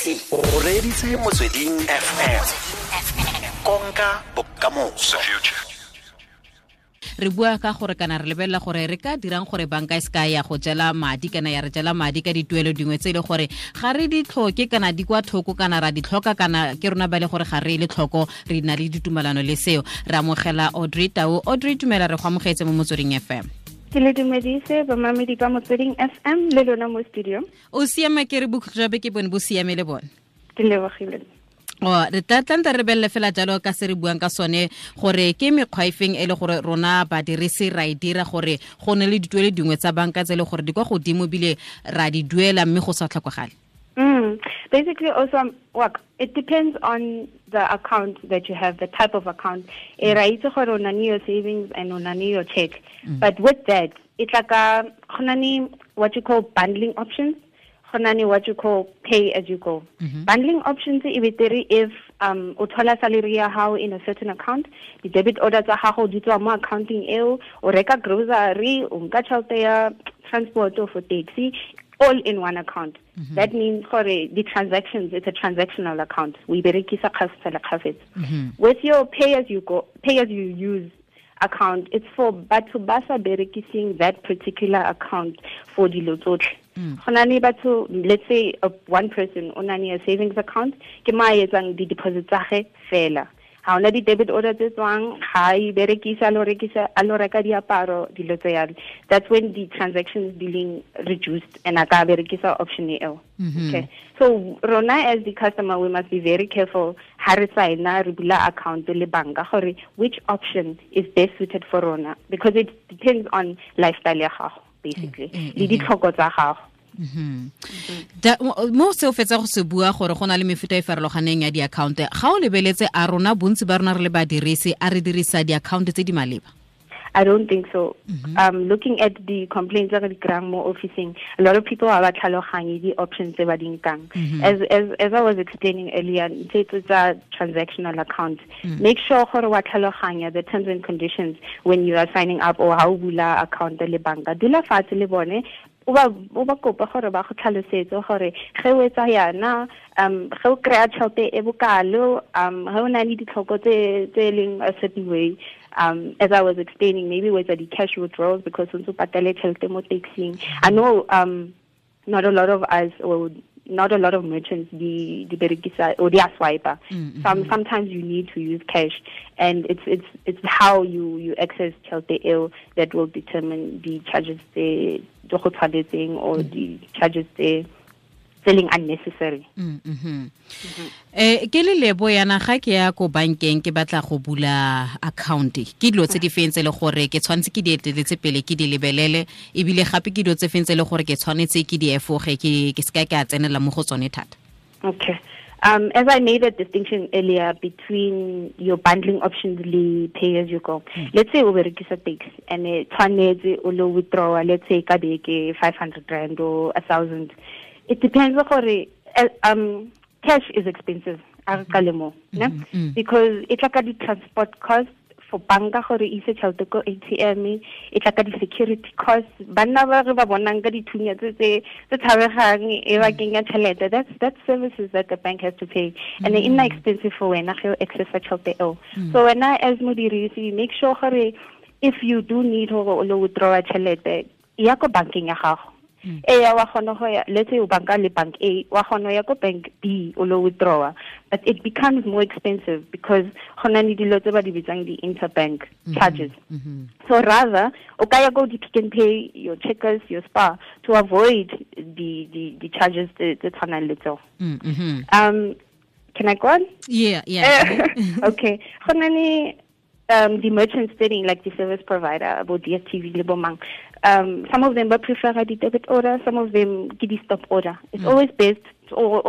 o reditse motsweding fm konka bokamoso. Re bua ka gore kana re lebelela gore re ka dirang gore banka e seka ya go jela madi kana ya re jela madi ka dituelo dingwe tse le gore ga re di tlhoke kana di kwa thoko kana ra di tlhoka kana ke rona ba le gore ga re le tlhoko re na le ditumelano le seo. Re amogela audrey tau. Audrey tumela re go amogetse mo motsweding fm ke le dumedise bamamedi ba motsweding fm le lona mo studio o siame ke re bojabe ke bone bo siame le bone ke lebogile o re tla tlanta re belele fela jalo ka se re buang ka sone gore ke mekgwa efeng e le gore rona badirisi ra e dira gore go ne le dituele dingwe tsa banka tse e le gore di kwa godimo bile ra di duela mme go sa tlhokagale Mm. Basically, also, um, work. It depends on the account that you have, the type of account. Mm. Right, so onani your savings and onani your check. Mm. But with that, it's like a what you call bundling options. What you call pay as you go. Mm-hmm. Bundling options if if um o salary ya hao in a certain account, the debit order tsa gago di tswa mo accounting eo, o reka grocery, o nka tšhelete ya transport or for taxi, all in one account. Mm-hmm. That means for the transactions, it's a transactional account. We berekisa khafet. With your pay as you go, pay as you use account, it's for batho ba sa berekising that particular account for dilo tsotlhe. Go batho let's say uh, one person o nane a savings account ke ma di deposit fela ga ona di-debit order tse tswang ga e berekisa a lo rekisa a lo reka diaparo dilo tse yalo that's when the transactions being reduced and a ka berekisa option e eo mm-hmm. okay. So rona as the customer we must be very careful ha re signa re bula account le banka gore which option is best suited for rona because it depends on lifestyle ya gago basically. Mm-hmm. Le ditlhoko tsa gago mo se o fetsa go se bua gore go na le mefuta e farologaneng ya di-account ga o lebeletse a rona bontsi ba rona re le badirisi a re dirisa di-account tse di maleba I don't think so. Mm-hmm. Um, looking at the complaints of the grand officing, a lot of people are about the options they were mm-hmm. As as as I was explaining earlier, it's a transactional account. Mm-hmm. Make sure the terms and conditions when you are signing up or how bula account le banka. Dula fatshe le bone o ba o ba kopa gore ba go tlhalosetse gore ge o etsa yana um ge o kry-a tšhelete e bokalo um ge o na le ditlhoko tse leng a certain way um, as I was explaining, maybe with the cash withdrawals because also patale mo taxing. I know um, not a lot of us or not a lot of merchants the the berikisa or the swiper. Mm-hmm. Some sometimes you need to use cash, and it's it's it's how you you access Chelte ill that will determine the charges the tshwanetseng or mm-hmm. the charges the selling unnecessary. Mm -hmm. eh ke le lebo yana ga ke ya ko bankeng ke batla go bula account. Ke dilo tse di fentse le gore ke tshwanetse ke di eteletse pele ke di lebelele? Ebile gape ke dilo tse fentse le gore ke tshwanetse ke di efoge ke ke seka ke a tsenela mo go tsone thata? Okay Um, as I made a distinction earlier between your bundling options le pay as you go. Mm. Let's say o berekisa tax and e tshwanetse o lo withdraw let's say ka beke 500 rand or 1000 it depends gore uh, um cash is expensive a re kale mo mm-hmm. because it's tla ka di-transport cost for banka gore e ise tšhelete ko atm e tla ka di-security cost banna ba re ba bonang ka dithunya tse tse tshabegang e ba kenya tšhelete. That's that services that the bank has to pay. And e nna expensive for wena ge o accessa tšhelete eo. Mm. so wena as modirisi make sure gore if you do need gore o lo withdrawa tšhelete ya ko bankeng ya gago e ya wa kgona go ya let's say o banka le bank A wa kgona ya ko bank B o lo withdraw but it becomes more expensive because gona le dilo tse ba di bitsang di interbank mm-hmm. charges. Mm -hmm. so rather o ka ya go di Pick n Pay your checkers your Spar to avoid the the the charges tse tshwanang le tseo. Mm -hmm. um can i go on? Yeah yeah. Okay. Gona ni um, the merchant setting, like the service provider, about DSTV, Libomang, um, some of them prefer a debit order, some of them get a stop order. It's mm. always best or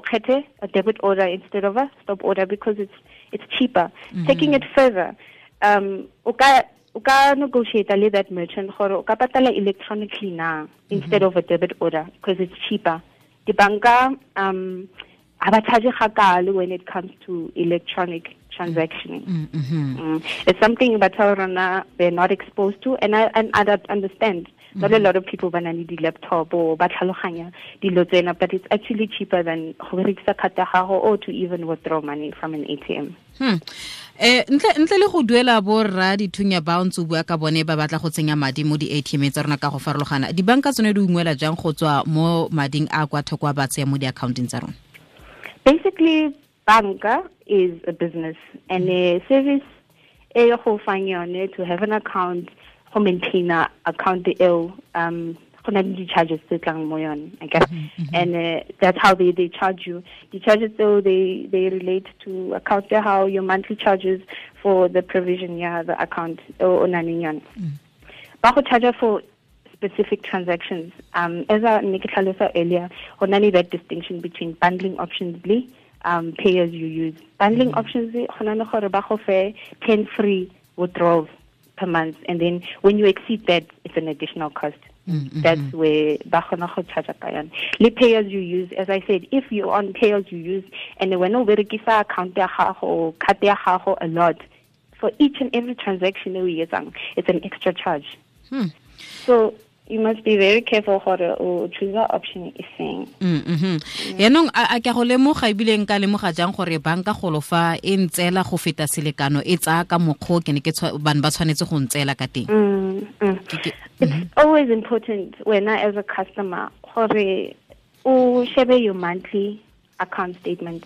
a debit order instead of a stop order because it's it's cheaper. Mm -hmm. Taking it further, um, uka uka negotiate with that merchant gore uka patala electronically now mm -hmm. instead of a debit order because it's cheaper. The banka um a ba gakale when it comes to electronic transactioning Mm, -hmm. Mm. It's something that they're not exposed to, and I and I understand. Not a lot of people when I need the laptop or ba tlhaloganya dilo tsena, but it's actually cheaper than go berekisa card gago or to even withdraw money from an ATM. Hmm. Eh ntle ntle le go duela bo rra dithunya bounce o bua ka bone ba batla go tsenya madi mo di-ATM tsa rona ka go farologana dibanka tsone di ungwela jang go tswa mo mading a kwa thoko a ba tseya mo di accounting tsa rona Basically, banka is a business, and a service e go fang yone to have an account go maintain a account eo um go na le di-charges tse tlang mo yone i guess. And uh, that's how they they charge you. The charges though they they relate to account how your monthly charges for the provision ya the account o o nang le yone. Ba go charge for specific transactions um as I tlhalosa earlier go na le that distinction between bundling options um pay as you use. Bundling options go na le gore ba go 10 free withdrawals per month and then when you exceed that it's an additional cost. Mm, that's where ba kgona go charge ka yone le pay as you use as i said if you're on pay as you use and when o berekisa account ya gago card ya gago a lot for each and every transaction e o e use, it's an extra charge. Hmm. so you must be very careful gore o choose option e feng Mm, mhm. yaanong a a ke go lemoga ebile nka lemoga jang gore banka go lo fa e ntseela go feta selekano e tsaya ka mokgwa o ke ne ba tshwanetse go ntseela ka teng Mm, mm. It's always important when I, as a customer, gore o shebe your monthly account statement.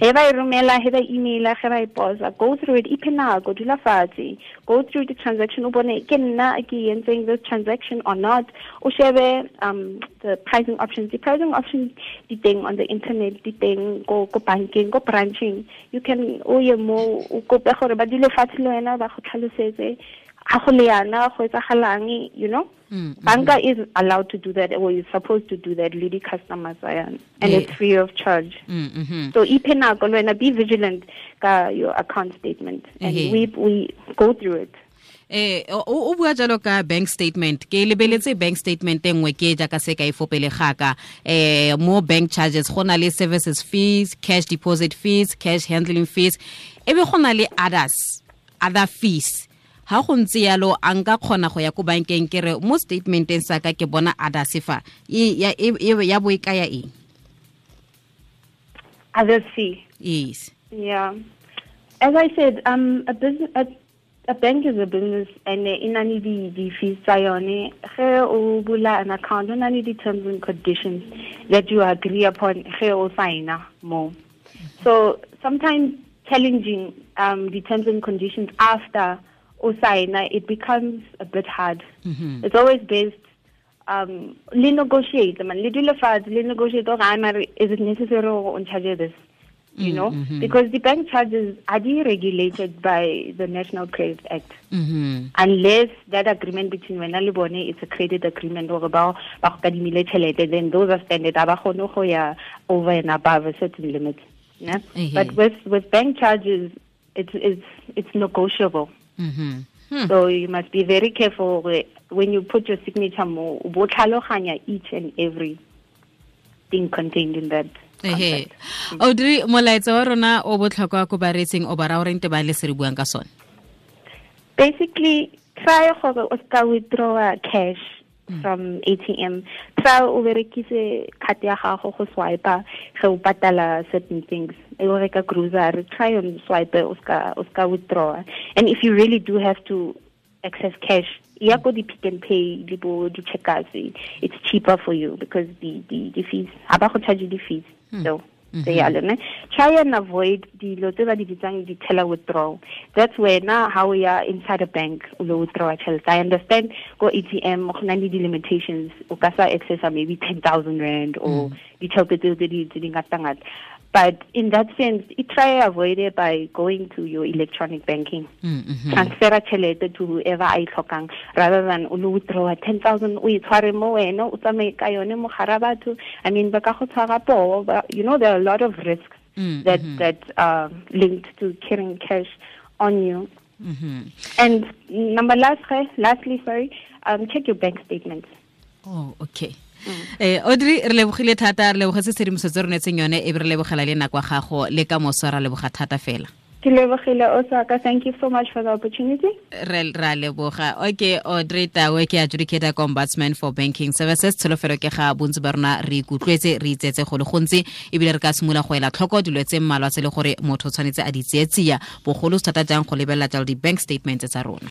He ba e romela, he ba emaila, he ba e posa, go through it, ipe nako, dula fatshe, go through the transaction, o bone, ke nna ke entseng this transaction or not, o shebe um, the pricing options. The pricing options, di teng on the internet, di teng go, go banking, go branching. You can, o ye mo, o kope gore ba dule fatshe le wena, ba go tlhalosetse, ga go le yana go etsagalang you know? Mm, banka is allowed to do that or is supposed to do that le di-customers tsa yone and Yeah. it's free of charge. Mm, mhm. so iphe nako le wena be vigilant ka your account statement and Ehe. we we go through it. Eh o bua jalo ka bank statement. Ke lebeletse bank statement e nngwe ke jaaka se ka ifo pele gaka eh mo bank charges go na le services fees cash deposit fees cash handling fees. E be go le others other fees ha go ntse yalo a nka kgona go ya ko bankeng ke re mo statementeng sa ka ke bona ya bo e kaya eng yes Yeah. As I said, um, a business, a, a bank is a business, and uh, in any the the fees tsa yone, ge o bula an account, on any the terms and conditions that you agree upon, ge o sign more. So sometimes challenging um, the terms and conditions after o sign, it becomes a bit hard. Mhm. It's always based um le negotiate man le fatshe le negotiate gore "Ah, mare is it necessary gore on charge this you know mhm. because the bank charges are regulated by the national credit act mhm unless that agreement between wena le bone it's a credit agreement gore ba ba go kadimile tšhelete then those are standard a ba kgone go ya over and above a certain limit yeah? But with with bank charges it's it's it's negotiable mhm Hmm. so you must be very careful when you put your signature mo o bo tlhaloganya each and every thing contained in that ehe. audrey molaetsa wa rona o botlhokwa ko bareetseng o bara o rente ba le se re buang ka sone? Basically try gore o ska withdraw cash Mm. from ATM try o berekise card ya gago go swipe ge o patala certain things. E o reka grocery try on swipe o ska o ska withdraw and if you really do have to access cash ya go di Pick n Pay di bo di checkers it's cheaper for you because the the the fees ha ba go charge the fees mm. so Mm-hmm. tse yalo ne try and avoid dilo tse ba di bitsang di-teller withdrawal. That's where na how we are inside a bank o lo withdraw tšhelete i understand go atm go na le di-limitations o ka sa accessa maybe ten thousand rand or mm. ditšhelete tseo tse di ngata-ngata but in that sense it try avoid it by going to your electronic banking. Mm, mhm. transfera tšhelete to whoever e tlhokang rather than o lo withdrawa ten thousand o e tshware mo wena o tsamaye ka yone mo gara batho. I mean ba ka go tshwara poo you know there are a lot of risks Mm, that that are linked to carrying cash on you. Mhm. and number last lastly sorry um check your bank statements. Oh okay eh audrey re lebogile thata re lebogetse tshedimosetso re netseng yone e be re lebogela le nako ya gago le ka moso ra leboga thata fela. Ke lebogile osaka thank you so much for the opportunity. Ra leboga. Okay audrey tawe ke adjudicator combatsman for banking services. Tsholofelo ke ga bontsi ba rona re ikutlwetse re itsetse go le gontsi ebile re ka simola go ela tlhoko dilo tse mmalwa tse le gore motho o tshwanetse a di tseetsia bogolo se thata jang go lebelela jalo di-bank statements tsa rona